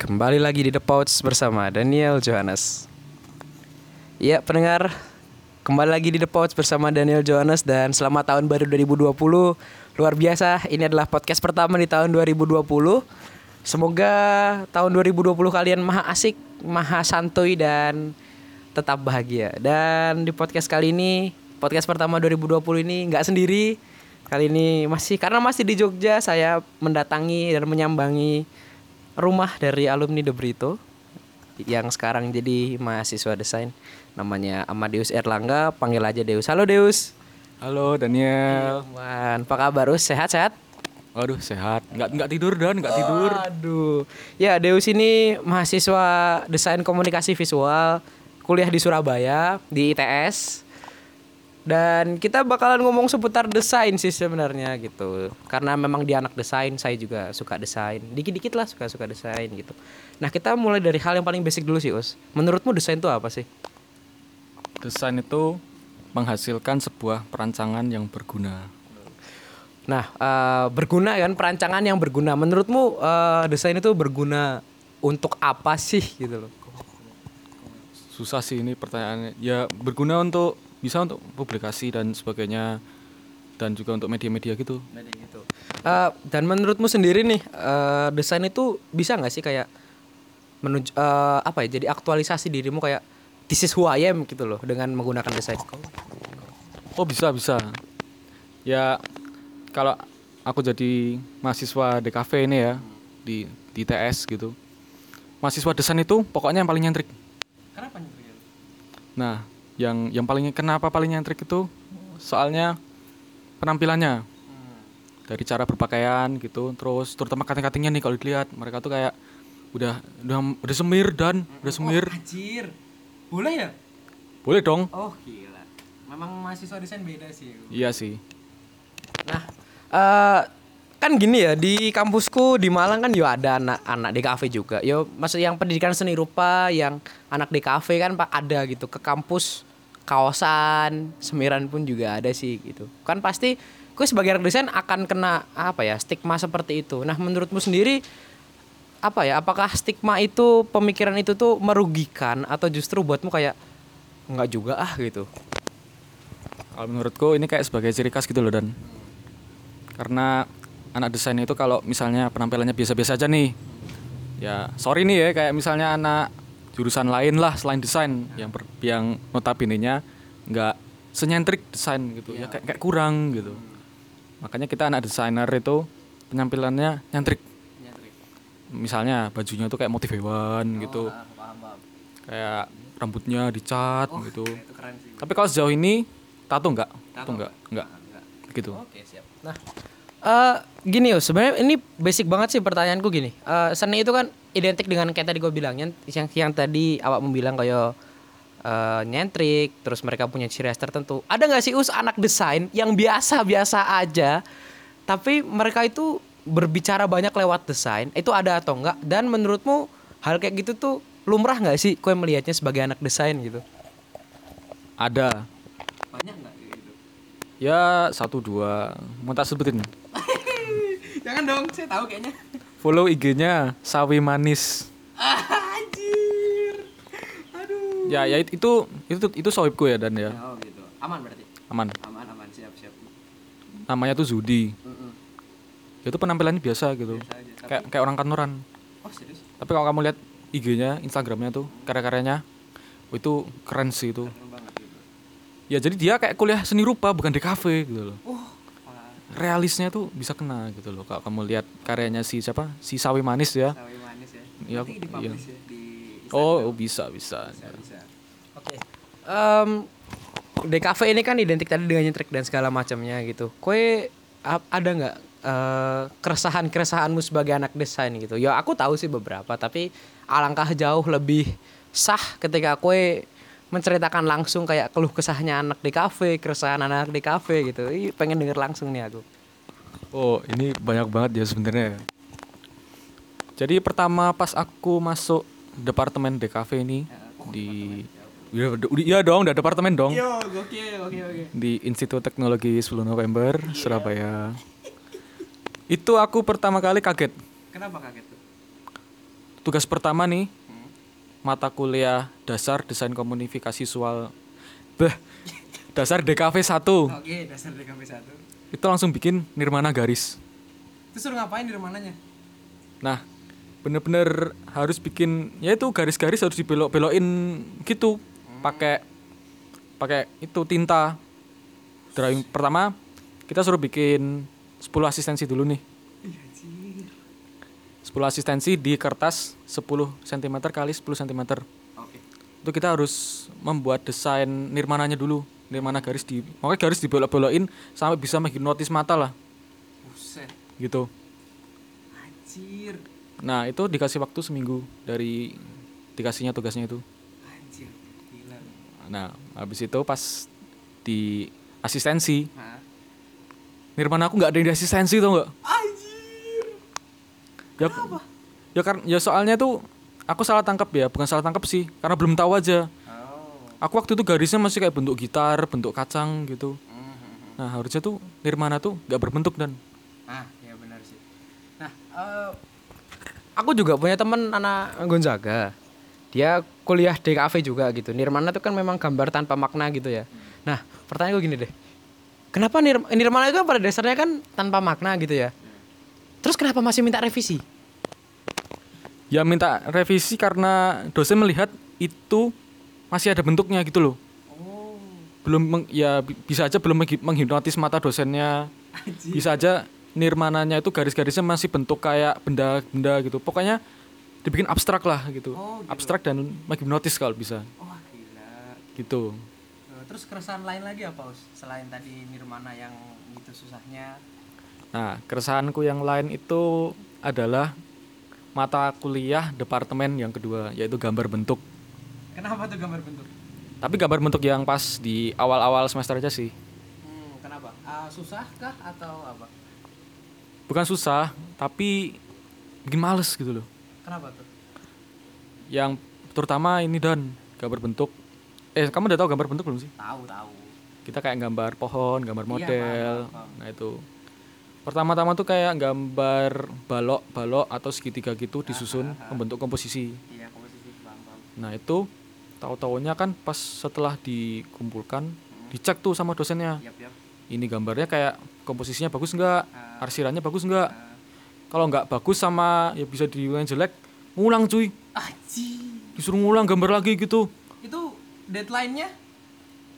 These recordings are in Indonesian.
Kembali lagi di The Pouch bersama Daniel Johannes. Ya, pendengar, kembali lagi di The Pouch bersama Daniel Johannes dan selamat tahun baru 2020. Luar biasa, ini adalah podcast pertama di tahun 2020. Semoga tahun 2020 kalian maha asik, maha santuy dan tetap bahagia. Dan di podcast kali ini, podcast pertama 2020 ini nggak sendiri. Kali ini masih karena masih di Jogja, saya mendatangi dan menyambangi rumah dari alumni De Brito yang sekarang jadi mahasiswa desain. Namanya Amadeus Erlangga panggil aja Deus. Halo Deus. Halo Daniel. Wan, apa kabar Us? Sehat sehat? Waduh sehat. Nggak nggak tidur dan. Nggak tidur. aduh ya Deus ini mahasiswa desain komunikasi visual kuliah di Surabaya di ITS dan kita bakalan ngomong seputar desain sih sebenarnya gitu karena memang dia anak desain saya juga suka desain dikit-dikit lah suka-suka desain gitu nah kita mulai dari hal yang paling basic dulu sih Us menurutmu desain itu apa sih Desain itu menghasilkan sebuah perancangan yang berguna. Nah, eh, berguna kan perancangan yang berguna. Menurutmu eh, desain itu berguna untuk apa sih gitu loh? Susah sih ini pertanyaannya. Ya berguna untuk bisa untuk publikasi dan sebagainya dan juga untuk media-media gitu. gitu. Eh, dan menurutmu sendiri nih eh, desain itu bisa nggak sih kayak menuju eh, apa ya? Jadi aktualisasi dirimu kayak this is who I am gitu loh dengan menggunakan desain. Oh bisa bisa. Ya kalau aku jadi mahasiswa DKV ini ya di di TS gitu. Mahasiswa desain itu pokoknya yang paling nyentrik. Kenapa Nah, yang yang paling kenapa paling nyentrik itu soalnya penampilannya. Dari cara berpakaian gitu, terus terutama kating-katingnya nih kalau dilihat mereka tuh kayak udah udah udah semir dan udah semir. Anjir. Boleh ya? Boleh dong. Oh, gila. Memang mahasiswa desain beda sih. Iya sih. Nah, eh kan gini ya di kampusku di Malang kan yo ada anak-anak di kafe juga. Yo maksud yang pendidikan seni rupa yang anak di kafe kan pak ada gitu ke kampus kawasan semiran pun juga ada sih gitu. Kan pasti gue sebagai desain akan kena apa ya stigma seperti itu. Nah menurutmu sendiri apa ya? Apakah stigma itu pemikiran itu tuh merugikan atau justru buatmu kayak nggak juga ah gitu? Kalau menurutku ini kayak sebagai ciri khas gitu loh dan karena anak desain itu kalau misalnya penampilannya biasa-biasa aja nih ya sorry nih ya kayak misalnya anak jurusan lain lah selain desain. Yang ber, yang notabene-nya nggak senyentrik desain gitu. Ya kayak, kayak kurang gitu. Makanya kita anak desainer itu penampilannya nyentrik. Misalnya bajunya tuh kayak motif hewan gitu. kayak rambutnya dicat gitu. tapi kalau sejauh ini tato enggak tato enggak enggak gitu. Oke siap. Nah, eh gini yo, sebenarnya ini basic banget sih pertanyaanku gini. Eh seni itu kan identik dengan kayak tadi gue bilang yang yang, tadi awak bilang kayak eh, nyentrik, terus mereka punya ciri khas tertentu. Ada nggak sih us anak desain yang biasa-biasa aja, tapi mereka itu berbicara banyak lewat desain? Itu ada atau enggak? Dan menurutmu hal kayak gitu tuh lumrah nggak sih? Kue melihatnya sebagai anak desain gitu? ada Banyak nggak gitu? ya satu dua mau tak sebutin Jangan dong, saya tahu kayaknya. Follow IG-nya sawi manis Anjir. Aduh. ya ya it- itu itu itu sohibku ya dan ya Oh gitu. Aman berarti. aman Aman aman siap siap. namanya tuh Zudi Mm-mm. itu penampilannya biasa gitu Biasa aja, tapi- kayak kayak orang kantoran Oh serius? tapi kalau kamu lihat IG-nya Instagramnya tuh karya-karyanya oh, itu keren sih itu Keren banget gitu. ya jadi dia kayak kuliah seni rupa bukan di kafe gitu loh Oh. Realisnya tuh bisa kena gitu loh kalau kamu lihat karyanya si siapa si sawi manis ya Sawi manis ya. Nanti dipublish ya di oh bisa bisa bisa bisa. Oke. Em DKV ini kan identik tadi dengan nyentrik dan segala macamnya gitu. Kue ada nggak eh, keresahan-keresahanmu sebagai anak desain gitu? Ya aku tahu sih beberapa, tapi alangkah jauh lebih sah ketika kue menceritakan langsung kayak keluh kesahnya anak di kafe, keresahan anak di kafe gitu. Ih, pengen denger langsung nih aku. Oh, ini banyak banget ya sebenarnya. Jadi pertama pas aku masuk departemen DKV ini di ya, iya dong, udah departemen dong Yo, oke, oke, oke. di Institut Teknologi 10 November Surabaya. Itu aku pertama kali kaget. Kenapa kaget tuh? tugas pertama nih mata kuliah dasar desain komunikasi visual beh dasar DKV 1 Oke, dasar DKV 1. itu langsung bikin nirmana garis. Terus suruh ngapain di mananya? nah bener-bener harus bikin ya itu garis-garis harus dibelok-belokin gitu. Pakai pakai itu tinta. Drawing pertama kita suruh bikin 10 asistensi dulu nih 10 asistensi di kertas 10 cm kali 10 cm Oke. itu kita harus membuat desain nirmananya dulu nirmana garis di makanya garis dibelok-belokin sampai bisa menghipnotis mata lah Buset. gitu Anjir. nah itu dikasih waktu seminggu dari dikasihnya tugasnya itu Anjir. Gila. nah habis itu pas di asistensi nirmana aku nggak ada di asistensi tau nggak Anjir. Ya ya kan ya soalnya tuh aku salah tangkap ya bukan salah tangkap sih karena belum tahu aja Oh. aku waktu itu garisnya masih kayak bentuk gitar bentuk kacang gitu Mhm. nah harusnya tuh nirmana tuh nggak berbentuk dan Ah, ya benar sih. Nah, eh, aku juga punya temen anak Gonzaga. Dia kuliah DKV juga gitu. Nirmana itu kan memang gambar tanpa makna gitu ya. Nah, pertanyaan gue gini deh. Kenapa Nir Nirmana itu kan pada dasarnya kan tanpa makna gitu ya? Terus kenapa masih minta revisi? ya minta revisi karena dosen melihat itu masih ada bentuknya gitu loh Oh, belum meng- ya bi- bisa aja belum menghi- menghipnotis mata dosennya bisa aja nirmananya itu garis-garisnya masih bentuk kayak benda-benda gitu pokoknya dibikin abstrak lah gitu Oh, gitu. abstrak dan menghipnotis kalau bisa Wah, gila. gitu Eh, Terus keresahan lain lagi apa, Us? Selain tadi Nirmana yang gitu susahnya. Nah keresahanku yang lain itu adalah mata kuliah departemen yang kedua yaitu gambar bentuk Kenapa tuh gambar bentuk? tapi gambar bentuk yang pas di awal-awal semester aja sih Hmm, kenapa? Ah, susah kah atau apa? bukan susah tapi bikin males gitu loh Kenapa tuh? yang terutama ini dan gambar bentuk eh kamu udah tahu gambar bentuk belum sih Tahu, tahu. kita kayak gambar pohon gambar Iya, model paham. nah itu pertama-tama tuh kayak gambar balok balok atau segitiga gitu disusun membentuk komposisi. Iya, komposisi nah itu tahu-taunya kan pas setelah dikumpulkan dicek tuh sama dosennya. Yap, yap. ini gambarnya kayak komposisinya bagus nggak? Ah. arsirannya bagus nggak? Ah. kalau nggak bagus sama ya bisa diulang jelek ngulang cuy. Aji. disuruh ngulang gambar lagi gitu. Itu deadline-nya?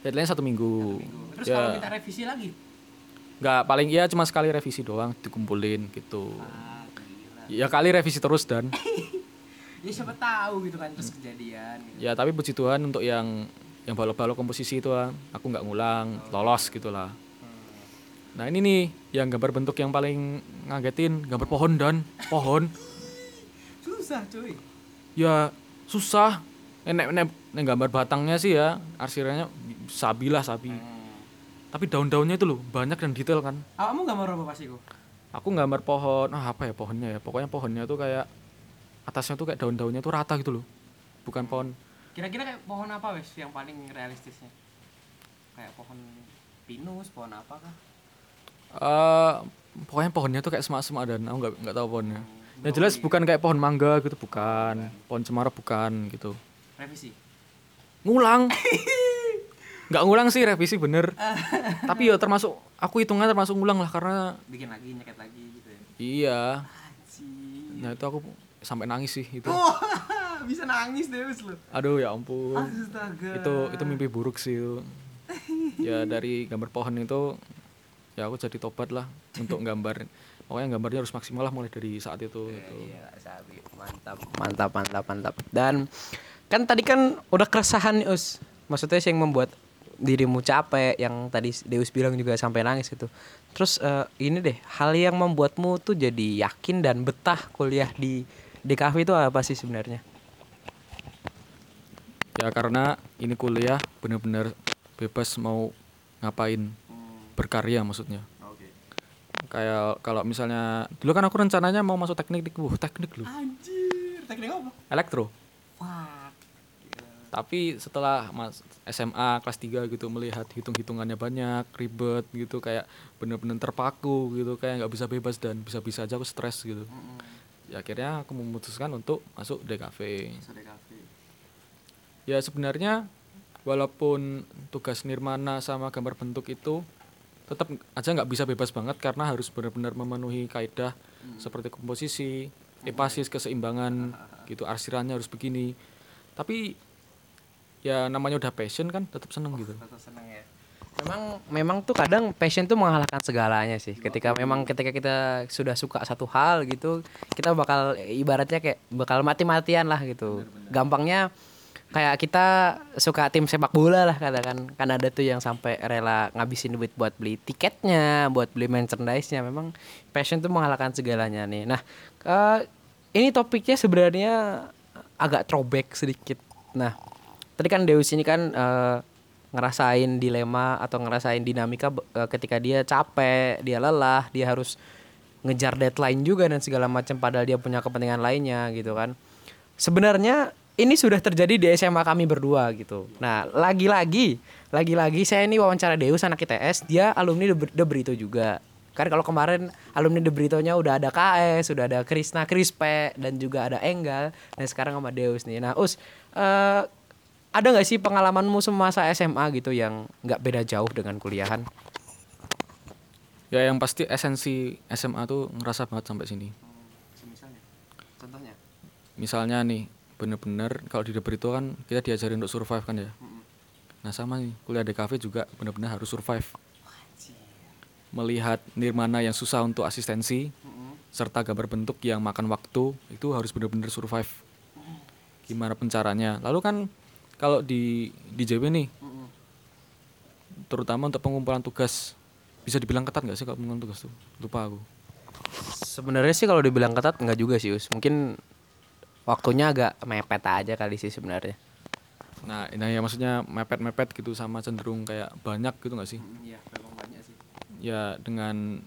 Deadline satu minggu, Terus ya. kalau minta revisi lagi? Nggak paling ya cuma sekali revisi doang dikumpulin gitu. Ah, gila. ya kali revisi terus dan. Ya siapa tahu gitu kan terus kejadian gitu. ya tapi puji Tuhan untuk yang yang balok-balok komposisi itu ah, aku nggak ngulang lolos gitulah nah ini nih yang gambar bentuk yang paling ngagetin gambar pohon dan. Pohon. Susah, cuy. ya susah. Enek enek enek gambar batangnya sih ya arsirannya sabi lah sabi tapi daun-daunnya itu loh banyak dan detail kan Kamu gambar apa pasti kok? aku gambar pohon ah apa ya pohonnya ya pokoknya pohonnya tuh kayak atasnya tuh kayak daun-daunnya tuh rata gitu loh bukan pohon Kira-kira kayak pohon apa wes yang paling realistisnya? Kayak pohon pinus, pohon apa kah? eh pokoknya pohonnya tuh kayak semak-semak dan aku nggak nggak tahu pohonnya yang jelas bukan kayak pohon mangga gitu bukan pohon cemara bukan gitu Revisi. ngulang nggak ngulang sih revisi bener tapi ya termasuk aku hitungan termasuk ngulang lah karena Bikin lagi, nyeket lagi gitu ya. iya Aji. nah itu aku sampai nangis sih itu bisa nangis deh lu. aduh ya ampun Astaga. itu itu mimpi buruk sih itu. ya dari gambar pohon itu ya aku jadi tobat lah untuk gambar pokoknya gambarnya harus maksimal lah mulai dari saat itu gitu. Iya, sabi. Mantap, mantap, mantap, mantap. Dan kan tadi kan udah keresahan Us. Maksudnya sih yang membuat dirimu capek yang tadi Deus bilang juga sampai nangis gitu. Terus eh, ini deh, hal yang membuatmu tuh jadi yakin dan betah kuliah di DKV itu apa sih sebenarnya? ya karena ini kuliah bener-bener bebas mau ngapain berkarya maksudnya Oke. kayak kalau misalnya dulu kan aku rencananya mau masuk teknik dik wah teknik loh Anjir, teknik apa? elektro Fuck. Tapi setelah mas SMA kelas 3 gitu melihat hitung-hitungannya banyak ribet gitu kayak bener-bener terpaku gitu kayak nggak bisa bebas dan bisa-bisa aja aku stres gitu. Ya akhirnya aku memutuskan untuk masuk DKV ya sebenarnya walaupun tugas nirmana sama gambar bentuk itu tetap aja nggak bisa bebas banget karena harus benar-benar memenuhi kaidah seperti komposisi epasis keseimbangan gitu arsirannya harus begini. Tapi ya namanya udah passion kan tetap seneng gitu Memang memang tuh kadang passion tuh mengalahkan segalanya sih. Ketika memang ketika kita sudah suka satu hal gitu, kita bakal ibaratnya kayak bakal mati-matian lah gitu. Gampangnya kayak kita suka tim sepak bola lah katakan. Kan ada tuh yang sampai rela ngabisin duit buat beli tiketnya, buat beli merchandise-nya. Memang passion tuh mengalahkan segalanya nih. Nah, eh, ini topiknya sebenarnya agak throwback sedikit. Nah, tadi kan Deus ini kan eh, ngerasain dilema atau ngerasain dinamika eh, ketika dia capek, dia lelah, dia harus ngejar deadline juga dan segala macam padahal dia punya kepentingan lainnya gitu kan. Sebenarnya ini sudah terjadi di SMA kami berdua gitu. Nah, lagi-lagi, lagi-lagi saya ini wawancara Deus anak ITS, dia alumni The, The Brito juga. Kan kalau kemarin alumni The Britonya udah ada KS, sudah ada Krisna Krispe dan juga ada Enggal dan sekarang sama Deus nih. Nah, Us eh, ada nggak sih pengalamanmu semasa SMA gitu yang nggak beda jauh dengan kuliahan? ya yang pasti esensi SMA tuh ngerasa banget sampai sini. Misalnya, contohnya. misalnya nih bener-bener kalau di Deber itu kan kita diajarin untuk survive kan ya? Nah sama nih kuliah di cafe juga bener-bener harus survive. Melihat nirmana yang susah untuk asistensi serta gambar bentuk yang makan waktu itu harus bener-bener survive. Gimana pun caranya lalu kan kalau di di JW nih terutama untuk pengumpulan tugas bisa dibilang ketat nggak sih kalau pengumpulan tugas tuh lupa aku Sebenarnya sih kalau dibilang ketat nggak juga sih Us. Mungkin waktunya agak mepet aja kali sih sebenarnya. nah ini ya maksudnya mepet-mepet gitu sama cenderung kayak banyak gitu nggak sih Iya, memang banyak sih. ya dengan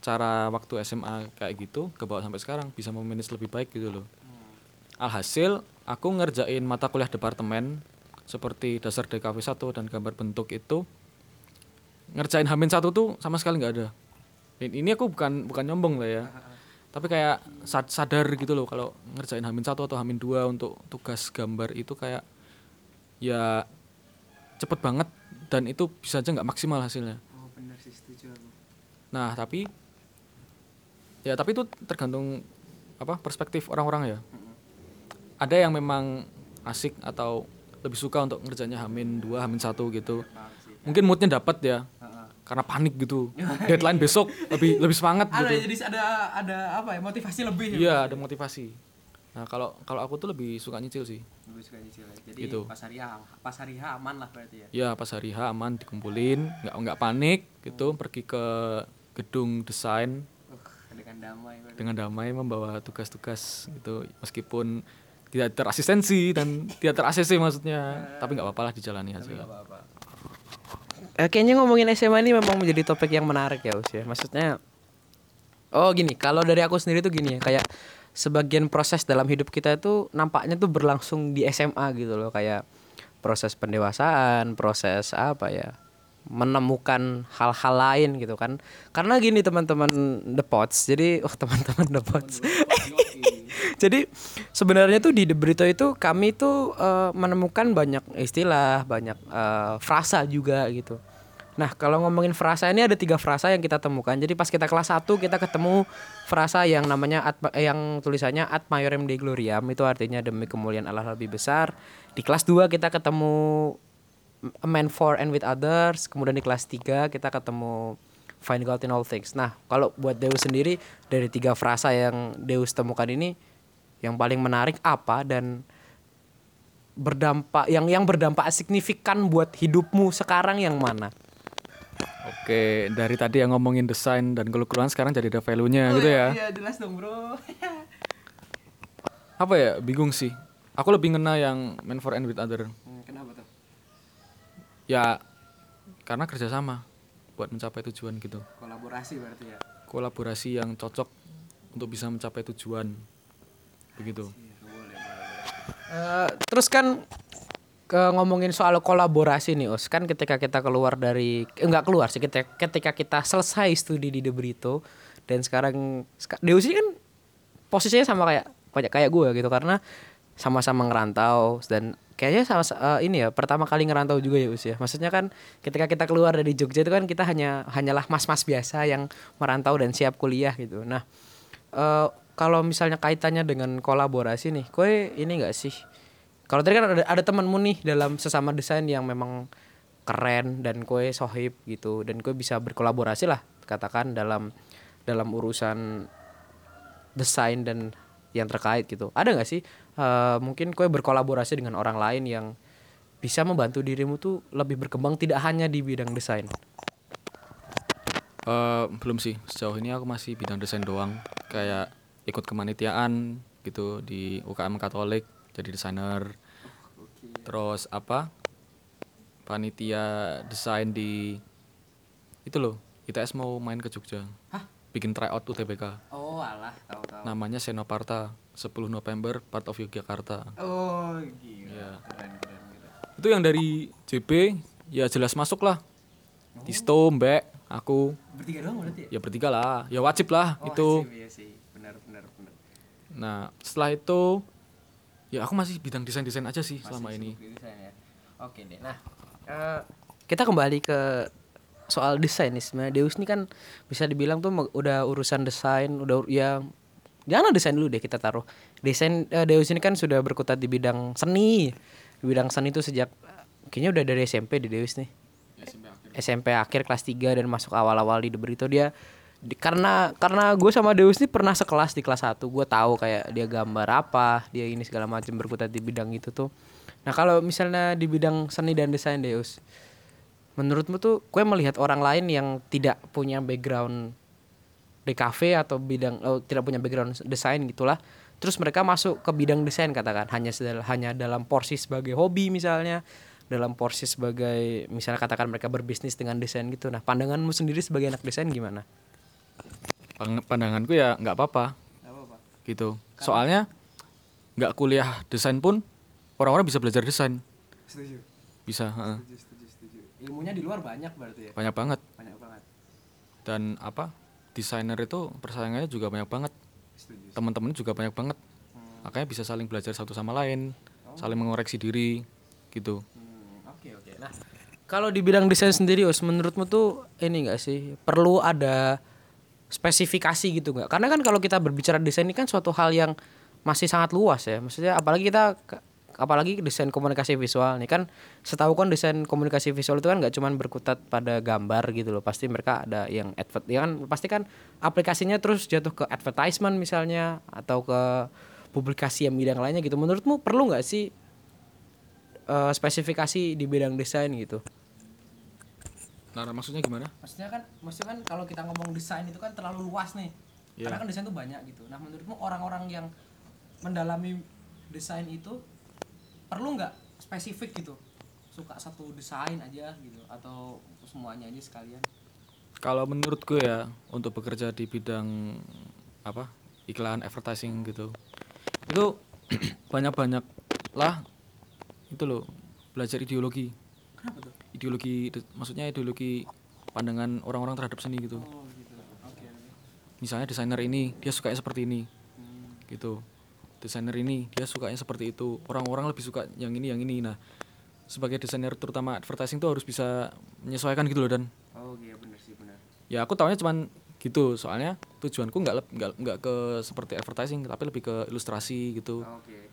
cara waktu SMA kayak gitu ke bawah sampai sekarang bisa memanage lebih baik gitu loh alhasil aku ngerjain mata kuliah departemen seperti dasar DKV 1 dan gambar bentuk itu ngerjain Hamin satu tuh sama sekali nggak ada Dan ini aku bukan bukan nyombong lah ya tapi kayak sad- sadar gitu loh kalau ngerjain Hamin satu atau Hamin dua untuk tugas gambar itu kayak ya cepet banget dan itu bisa aja nggak maksimal hasilnya Oh, benar sih setuju aku. Nah, tapi ya tapi itu tergantung apa perspektif orang-orang ya. Ada yang memang asik atau lebih suka untuk ngerjainnya Hamin 2, Hamin 1 gitu. Mungkin moodnya dapat ya. Karena panik gitu. Deadline besok lebih lebih semangat Ada gitu. jadi ada ada apa ya motivasi lebih. Iya, ada motivasi. Nah, kalau kalau aku tuh lebih suka nyicil sih. Lebih suka nyicil ya. Jadi Gitu. pas hari H, pas hari H aman lah berarti ya. Ya, pas hari H aman dikumpulin, nggak nggak panik gitu, pergi ke gedung desain Uh, dengan damai berarti. dengan damai membawa tugas-tugas gitu meskipun tidak terasistensi dan tidak ter ACC maksudnya tapi nggak apa-apa lah dijalani aja Eh, kayaknya ngomongin SMA ini memang menjadi topik yang menarik ya Us ya. Maksudnya Oh gini, kalau dari aku sendiri tuh gini ya, kayak sebagian proses dalam hidup kita itu nampaknya tuh berlangsung di SMA gitu loh, kayak proses pendewasaan, proses apa ya, menemukan hal-hal lain gitu kan. Karena gini teman-teman The Pots, jadi oh teman-teman The Pots. Jadi sebenarnya tuh di The Brito itu kami tuh eh, menemukan banyak istilah, banyak eh, frasa juga gitu. Nah kalau ngomongin frasa ini ada tiga frasa yang kita temukan. Jadi pas kita kelas 1 kita ketemu frasa yang namanya ad, yang tulisannya ad maiorem dei gloriam itu artinya demi kemuliaan Allah lebih besar. Di kelas 2 kita ketemu a man for and with others. Kemudian di kelas 3 kita ketemu find God in all things. Nah, kalau buat Deus sendiri dari tiga frasa yang Deus temukan ini yang paling menarik apa dan berdampak yang yang berdampak signifikan buat hidupmu sekarang yang mana? oke dari tadi yang ngomongin desain dan kelukuran sekarang jadi ada value-nya gitu ya Iya, jelas dong, Bro. apa ya bingung sih aku lebih ngena yang man for and with other Kenapa tuh? ya karena kerjasama buat mencapai tujuan gitu Kolaborasi berarti ya. kolaborasi yang cocok untuk bisa mencapai tujuan begitu Eh, terus kan ke ngomongin soal kolaborasi nih Us kan ketika kita keluar dari eh, enggak keluar sih ketika, ketika kita selesai studi di The Brito dan sekarang seka- Deus ini kan posisinya sama kayak kayak kayak gue gitu karena sama-sama ngerantau dan kayaknya sama eh, ini ya pertama kali ngerantau juga ya Us ya. Maksudnya kan ketika kita keluar dari Jogja itu kan kita hanya hanyalah mas-mas biasa yang merantau dan siap kuliah gitu. Nah, eh, kalau misalnya kaitannya dengan kolaborasi nih, kue ini enggak sih? Kalau tadi kan ada, ada temanmu nih dalam sesama desain yang memang keren dan kue sohib gitu dan kue bisa berkolaborasi lah katakan dalam dalam urusan desain dan yang terkait gitu. Ada nggak sih eh, mungkin kue berkolaborasi dengan orang lain yang bisa membantu dirimu tuh lebih berkembang tidak hanya di bidang desain. Eh, belum sih sejauh ini aku masih bidang desain doang kayak ikut kemanitiaan gitu di UKM Katolik jadi desainer terus apa panitia desain di itu loh ITS mau main ke Jogja Hah? bikin tryout UTBK Oh alah tahu tahu. namanya Senoparta 10 November part of Yogyakarta Oh gila. Iya. Keren keren keren. itu yang dari JP ya jelas masuk lah Tisto, Mbak, aku Bertiga doang berarti ya? ya bertiga lah ya wajib lah Oh, itu sih, iya sih. Nah, setelah itu ya aku masih bidang desain-desain aja sih selama ini. Ya. Oke deh. Nah, eh, kita kembali ke soal desain nih sebenarnya Deus ini kan bisa dibilang tuh udah urusan desain, udah ya jangan desain dulu deh kita taruh. Desain eh, Deus ini kan sudah berkutat di bidang seni. Di bidang seni itu sejak kayaknya udah dari SMP di Deus nih. SMP akhir kelas 3 dan masuk awal-awal di The Brito dia di- karena karena gue sama Deus ini pernah sekelas di kelas 1 gue tahu kayak dia gambar apa dia ini segala macam berkutat di bidang itu tuh. Nah kalau misalnya di bidang seni dan desain Deus menurutmu tuh gue melihat orang lain yang tidak punya background DKV atau bidang oh, tidak punya background desain gitulah terus mereka masuk ke bidang desain katakan. Hanya hanya dalam porsi sebagai hobi misalnya dalam porsi sebagai misalnya katakan mereka berbisnis dengan desain gitu. Nah pandanganmu sendiri sebagai anak desain gimana Pandanganku ya nggak apa-apa gitu. Soalnya nggak kuliah desain pun orang-orang bisa belajar desain. setuju Bisa, heeh. setuju setuju ilmunya di luar banyak berarti ya banyak banget. banyak banget Dan apa? Desainer itu persaingannya juga banyak banget. setuju Teman-teman juga banyak banget. Makanya bisa saling belajar satu sama lain, saling mengoreksi diri gitu. Hmm, Oke oke. Nah, kalau di bidang desain sendiri, Us, menurutmu tuh ini enggak sih perlu ada spesifikasi gitu nggak? Karena kan kalau kita berbicara desain ini kan suatu hal yang masih sangat luas ya. Maksudnya apalagi kita apalagi desain komunikasi visual nih kan setahu kan desain komunikasi visual itu kan nggak cuman berkutat pada gambar gitu loh pasti mereka ada yang advert ya kan pasti kan aplikasinya terus jatuh ke advertisement misalnya atau ke publikasi yang bidang lainnya gitu menurutmu perlu nggak sih eh, spesifikasi di bidang desain gitu. Nah, maksudnya gimana? Maksudnya kan, maksudnya kan kalau kita ngomong desain itu kan terlalu luas nih. Iya. Karena kan desain itu banyak gitu. Nah, menurutmu orang-orang yang mendalami desain itu perlu nggak spesifik gitu? Suka satu desain aja gitu atau semuanya aja sekalian? Kalau menurutku ya untuk bekerja di bidang apa iklan advertising gitu itu banyak-banyak lah itu loh belajar ideologi Kenapa tuh? Ideologi de- maksudnya ideologi pandangan orang-orang terhadap seni gitu. Oh gitu. Misalnya desainer ini dia sukanya seperti ini. Gitu. Desainer ini dia sukanya seperti itu. Orang-orang lebih suka yang ini yang ini. Nah sebagai desainer terutama advertising tuh harus bisa menyesuaikan gitu loh dan. Oh iya benar sih benar. ya aku tahunya cuman gitu. Soalnya tujuanku nggak nggak nggak ke seperti advertising tapi lebih ke ilustrasi gitu. Oke.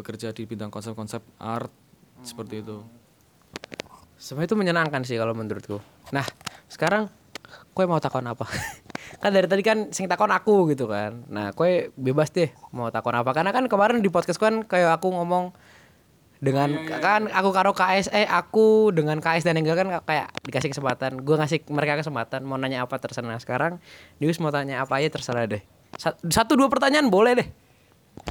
bekerja di bidang konsep-konsep art seperti itu Sebenarnya itu menyenangkan sih kalau menurutku. Nah, sekarang kue mau takon apa? kan dari tadi kan sing takon aku gitu kan. Nah, kue bebas deh mau takon apa karena kan kemarin di podcast kan kayak aku ngomong dengan kan aku karo KS eh aku dengan KS dan Enggal kan kayak dikasih kesempatan. Gue ngasih mereka kesempatan mau nanya apa terserah. Nah, sekarang Deus mau tanya apa aja terserah deh. Sa- Satu dua pertanyaan boleh deh.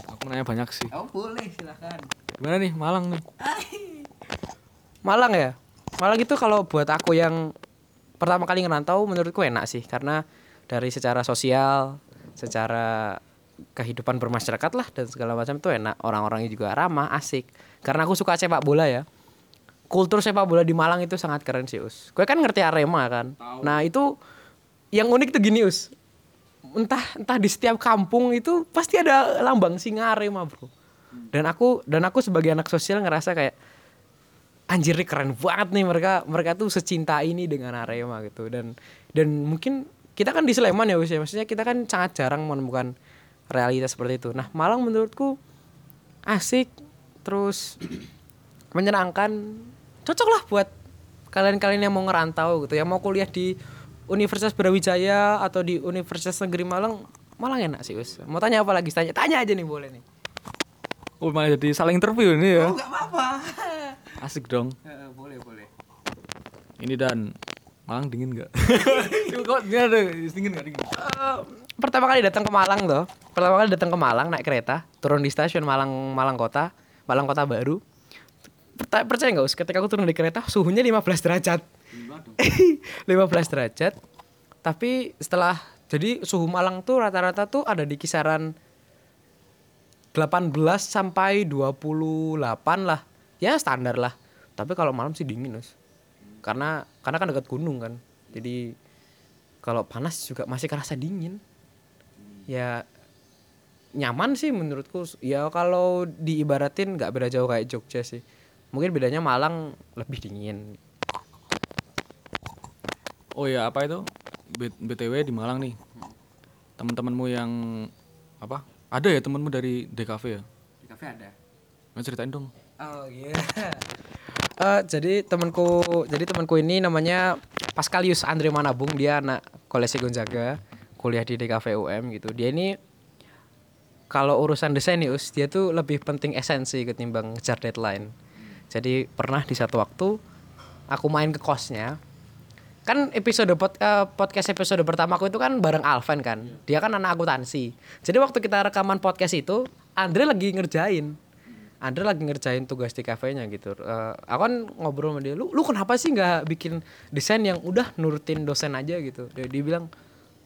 aku nanya banyak sih Oh, boleh silahkan. gimana nih Malang nih Malang ya? Malang itu kalau buat aku yang pertama kali ngerantau menurutku enak sih karena dari secara sosial, secara kehidupan bermasyarakat lah dan segala macam itu enak. Orang-orangnya juga ramah, asik. Karena aku suka sepak bola ya. Kultur sepak bola di Malang itu sangat keren sih, Us. Gue kan ngerti Arema kan. Nah, itu yang unik tuh gini, Us. entah entah di setiap kampung itu pasti ada lambang singa Arema bro dan aku dan aku sebagai anak sosial ngerasa kayak anjir nih keren banget nih mereka mereka tuh secinta ini dengan Arema gitu. Dan dan mungkin kita kan di Sleman ya Wis ya. Maksudnya kita kan sangat jarang menemukan realitas seperti itu. Nah Malang menurutku asik terus menyenangkan. Cocok lah buat kalian-kalian yang mau ngerantau gitu yang mau kuliah di Universitas Brawijaya atau di Universitas Negeri Malang Malang enak sih Wis. Mau tanya apa lagi? Tanya tanya aja nih boleh nih. Oh malah jadi saling interview ini ya. nggak apa-apa Asik dong. boleh boleh. Ini dan Malang dingin nggak? Kok dia ada dingin nggak? Dingin? Eh, pertama kali datang ke Malang tuh pertama kali datang ke Malang naik kereta turun di stasiun Malang Malang Kota Malang Kota Baru. Percaya nggak us? Ketika aku turun di kereta suhunya 15 derajat. 15 derajat. Tapi setelah jadi suhu Malang tuh rata-rata tuh ada di kisaran 18 sampai 28 lah ya standar lah tapi kalau malam sih dingin us karena karena kan dekat gunung kan jadi kalau panas juga masih kerasa dingin ya nyaman sih menurutku ya kalau diibaratin nggak beda jauh kayak Jogja sih mungkin bedanya Malang lebih dingin Oh ya apa itu? B- BTW di Malang nih. Teman-temanmu yang apa? Ada ya temanmu dari DKV ya? kafe ada Mau ceritain dong. Oh iya. Eh, jadi temanku jadi temanku ini namanya Pascalius Andre Manabung. Dia anak kolesi Gonzaga kuliah di DKV UM gitu. Dia ini kalau urusan desain dia tuh lebih penting esensi ketimbang ngejar deadline. Jadi pernah di satu waktu aku main ke kosnya. Kan episode pod- eh, podcast episode pertama aku itu kan bareng Alvan kan. Dia kan anak akuntansi. Jadi waktu kita rekaman podcast itu Andre lagi ngerjain Andre lagi ngerjain tugas di kafenya gitu Eh, aku kan ngobrol sama dia lu lu kenapa sih nggak bikin desain yang udah nurutin dosen aja gitu dia, dia bilang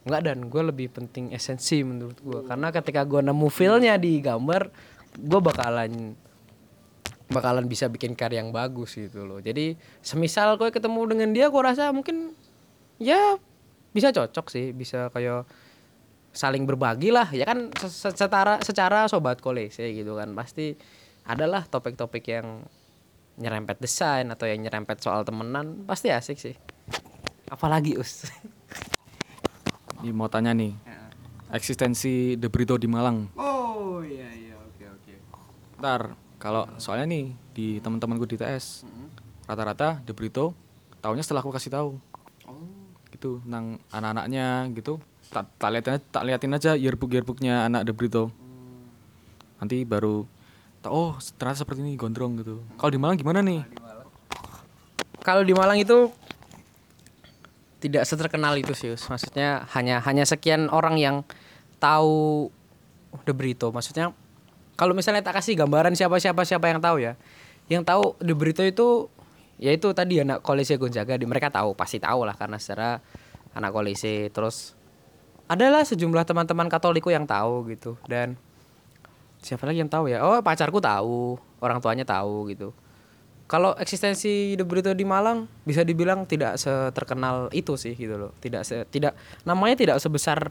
nggak dan gue lebih penting esensi menurut gue karena ketika gue nemu feelnya di gambar gue bakalan bakalan bisa bikin karya yang bagus gitu loh. Jadi semisal gue ketemu dengan dia gue rasa mungkin ya bisa cocok sih, bisa kayak saling berbagi lah. Ya kan se- se- secara secara sobat kolese gitu kan. Pasti adalah topik-topik yang nyerempet desain atau yang nyerempet soal temenan, pasti asik sih. Apalagi Us. Ini mau tanya nih. Eksistensi The Brito di Malang. Oh iya iya oke oke. Ntar kalau soalnya nih di teman-temanku di TS rata-rata The Brito tahunya setelah aku kasih tahu. Gitu nang anak-anaknya gitu. Tak tak liatin tak liatin aja yearbook yearbooknya anak The Brito. Nanti baru oh ternyata seperti ini gondrong gitu. Kalau di Malang gimana nih? Kalau di Malang itu tidak seterkenal itu sih, maksudnya hanya hanya sekian orang yang tahu The Brito. Maksudnya kalau misalnya tak kasih gambaran siapa siapa siapa yang tahu ya, yang tahu The Brito itu yaitu tadi anak kolese Gonzaga, di mereka tahu pasti tahu lah karena secara anak kolese. Terus adalah sejumlah teman-teman Katoliku yang tahu gitu dan siapa lagi yang tahu ya? Oh pacarku tahu, orang tuanya tahu gitu. Kalau eksistensi The Brito di Malang bisa dibilang tidak seterkenal itu sih gitu loh. Tidak se, tidak namanya tidak sebesar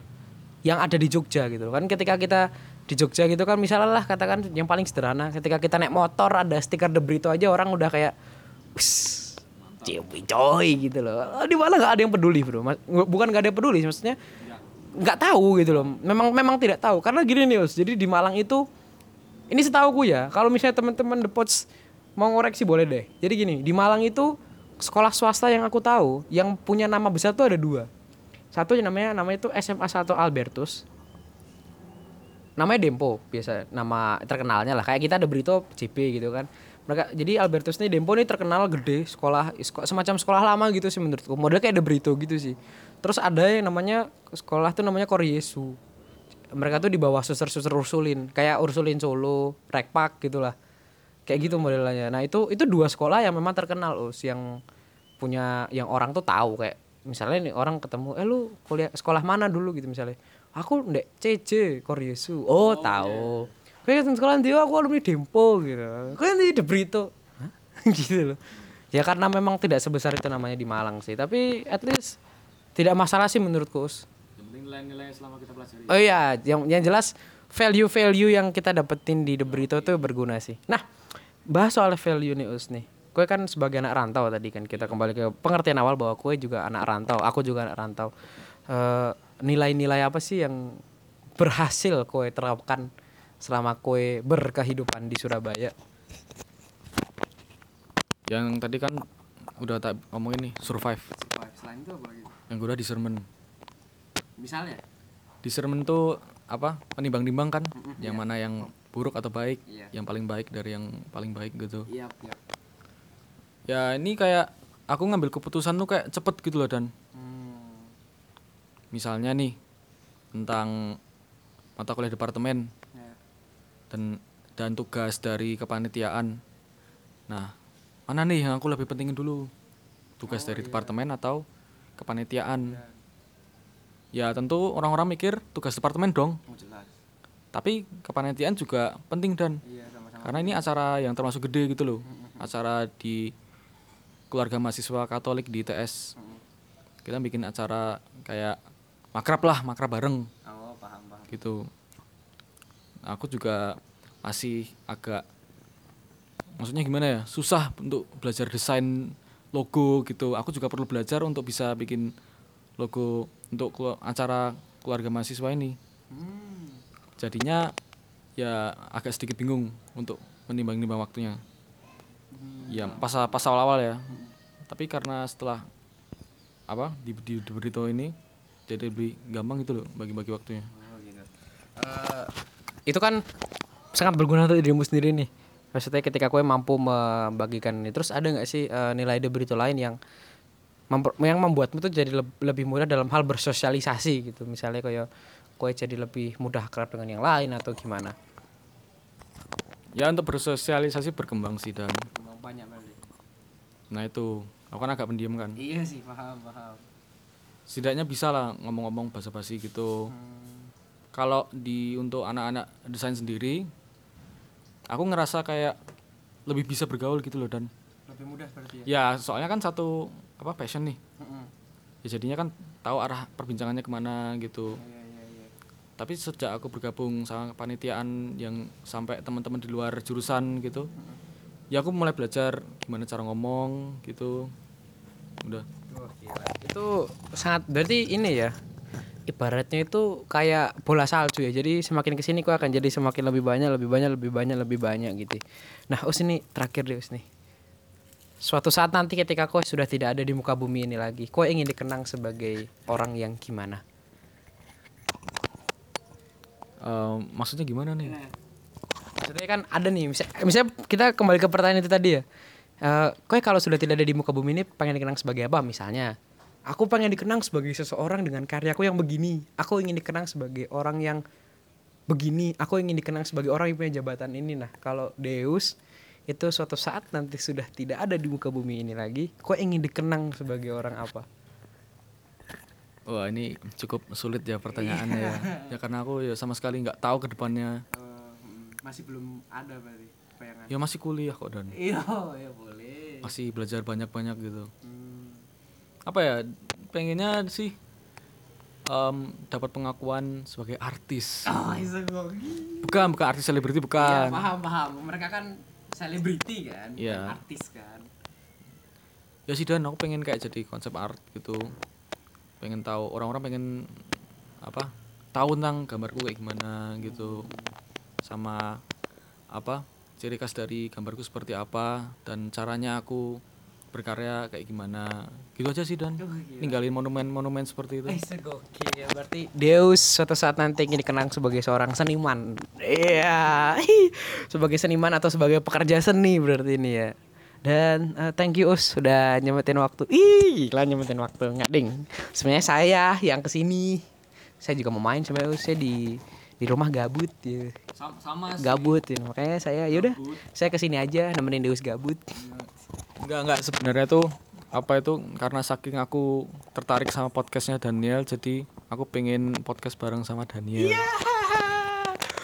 yang ada di Jogja gitu loh. Kan ketika kita di Jogja gitu kan misalnya lah katakan yang paling sederhana ketika kita naik motor ada stiker The Brito aja orang udah kayak Ciwi coy gitu loh. Di Malang nggak ada yang peduli bro. Bukan nggak ada yang peduli maksudnya nggak tahu gitu loh. Memang memang tidak tahu karena gini nih Us. Jadi di Malang itu ini setahuku ya, kalau misalnya teman-teman The Pots mau ngoreksi boleh deh. Jadi gini, di Malang itu sekolah swasta yang aku tahu yang punya nama besar tuh ada dua. Satu yang namanya namanya itu SMA 1 Albertus. Namanya Dempo biasa nama terkenalnya lah. Kayak kita ada Brito CP gitu kan. Mereka jadi Albertus nih Dempo nih terkenal gede sekolah seko- semacam sekolah lama gitu sih menurutku. Model kayak ada Brito gitu sih. Terus ada yang namanya sekolah tuh namanya Koryesu mereka tuh di bawah suster-suster Ursulin. Kayak Ursulin Solo, Rekpak gitulah. Kayak gitu modelnya nah itu itu dua sekolah yang memang terkenal us yang punya yang orang tuh tahu. Kayak misalnya nih orang ketemu eh lu kuliah sekolah mana dulu? gitu misalnya. Aku ndek CC Koryesu oh, tahu. kayak sekolah dia aku alumni Dempo gitu. Kayak di De Brito Hah? gitu loh. Ya karena memang tidak sebesar itu namanya di Malang sih. Tapi at least tidak masalah sih menurutku us nilai-nilai selama kita pelajari Oh iya, yang yang jelas value-value yang kita dapetin di The Burrito tuh berguna sih. Nah, bahas soal value nih Us nih. Kue kan sebagai anak rantau tadi kan kita kembali ke pengertian awal bahwa kue juga anak rantau, aku juga anak rantau. Eh, nilai-nilai apa sih yang berhasil kue terapkan selama kue berkehidupan di Surabaya? yang tadi kan udah tak ngomongin nih survive Selain itu apa lagi? yang kedua discernment Misalnya? discernment tuh apa penimbang-nimbang kan yang mana yang buruk atau baik Iya. yang paling baik dari yang paling baik gitu Iya, iya. ya ini kayak aku ngambil keputusan tuh kayak cepet gitu loh dan Hmm. misalnya nih tentang mata kuliah departemen Ya. dan dan tugas dari kepanitiaan nah mana nih yang aku lebih pentingin dulu tugas dari departemen atau kepanitiaan ya tentu orang-orang mikir tugas departemen dong. Oh, jelas. tapi kepanitiaan juga penting dan. Iya, karena ini acara yang termasuk gede gitu loh. Acara di keluarga mahasiswa Katolik di ITS kita bikin acara kayak makrab lah makrab bareng. Oh, paham, paham. gitu. Aku juga masih agak maksudnya gimana ya susah untuk belajar desain logo gitu. Aku juga perlu belajar untuk bisa bikin logo untuk kelu- acara keluarga mahasiswa ini Hmm. jadinya ya agak sedikit bingung untuk menimbang-nimbang waktunya ya pas pas awal-awal ya tapi karena setelah apa di di, di Berito ini jadi lebih gampang gitu loh bagi-bagi waktunya Oh, gitu. Eh, itu kan sangat berguna untuk dirimu sendiri nih. Maksudnya ketika kue mampu membagikan ini, terus ada nggak sih eh, nilai The Burrito lain yang yang membuatmu tuh jadi leb- lebih mudah dalam hal bersosialisasi gitu. Misalnya kayak kue jadi lebih mudah akrab dengan yang lain atau gimana? ya untuk bersosialisasi berkembang sih dan Banyak berarti. nah itu aku kan agak pendiam kan Iya sih, paham, paham. setidaknya bisa lah ngomong-ngomong basa-basi gitu kalau di untuk anak-anak desain sendiri aku ngerasa kayak lebih bisa bergaul gitu loh dan Lebih mudah berarti ya soalnya kan satu apa passion nih Heeh. ya jadinya kan tahu arah perbincangannya ke mana gitu Iya, iya, iya. tapi sejak aku bergabung sama panitiaan yang sampai teman-teman di luar jurusan gitu ya aku mulai belajar gimana cara ngomong gitu udah gila. Itu sangat berarti ini ya. Ibaratnya itu kayak bola salju ya. Jadi semakin ke sini kok akan jadi semakin lebih banyak, lebih banyak, lebih banyak, lebih banyak gitu. Nah, Us ini terakhir deh Us nih. Suatu saat nanti ketika kau sudah tidak ada di muka bumi ini lagi, kau ingin dikenang sebagai orang yang gimana? Ehm, maksudnya gimana nih Maksudnya kan ada nih, misalnya, misalnya kita kembali ke pertanyaan itu tadi ya. Eh, kau kalau sudah tidak ada di muka bumi ini pengen dikenang sebagai apa? Misalnya, aku pengen dikenang sebagai seseorang dengan karyaku yang begini. Aku ingin dikenang sebagai orang yang begini. Aku ingin dikenang sebagai orang yang punya jabatan ini. Nah, kalau Deus itu suatu saat nanti sudah tidak ada di muka bumi ini lagi, kau ingin dikenang sebagai orang apa? wah ini cukup sulit ya pertanyaannya ya. Ya karena aku ya sama sekali nggak tahu ke depannya. Masih belum ada berarti bayangan. ya masih kuliah kok dan. Iya, ya boleh. masih belajar banyak-banyak gitu. Apa ya pengennya sih em, dapat pengakuan sebagai artis. Oh, itu bukan bukan artis selebriti Iya, bukan paham paham. Mereka kan selebriti kan, bukan Iya. artis kan. ya sih dan aku pengen kayak jadi konsep art gitu pengen tahu orang-orang pengen apa tahu tentang gambarku kayak gimana gitu sama apa ciri khas dari gambarku seperti apa dan caranya aku berkarya kayak gimana gitu aja sih dan ninggalin monumen-monumen seperti itu Eh, segokil ya. Berarti Deus suatu saat nanti ingin dikenang sebagai seorang seniman. Iya, sebagai seniman atau sebagai pekerja seni berarti ini ya. Dan eh, thank you Us sudah nyempetin waktu. Ih, gila nyempetin waktu nggak ding. Sebenarnya saya yang ke sini. Saya juga mau main sebenarnya Us. saya di di rumah gabut ya. sama, sama Gabut ya. Makanya saya yaudah saya ke sini aja nemenin Deus gabut. Enggak enggak sebenarnya tuh apa itu karena saking aku tertarik sama podcastnya Daniel jadi aku pengen podcast bareng sama Daniel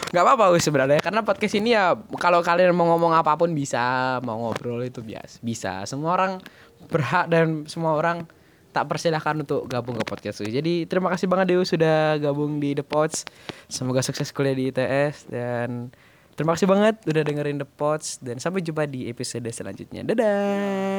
Gak apa-apa sebenarnya karena podcast ini ya kalau kalian mau ngomong apa pun bisa, mau ngobrol itu biasa, bisa. Semua orang berhak dan semua orang tak persilahkan untuk gabung ke podcast ini. Jadi terima kasih banget Dew sudah gabung di The Pods. Semoga sukses kuliah di ITS dan terima kasih banget udah dengerin The Pods dan sampai jumpa di episode selanjutnya. Dadah.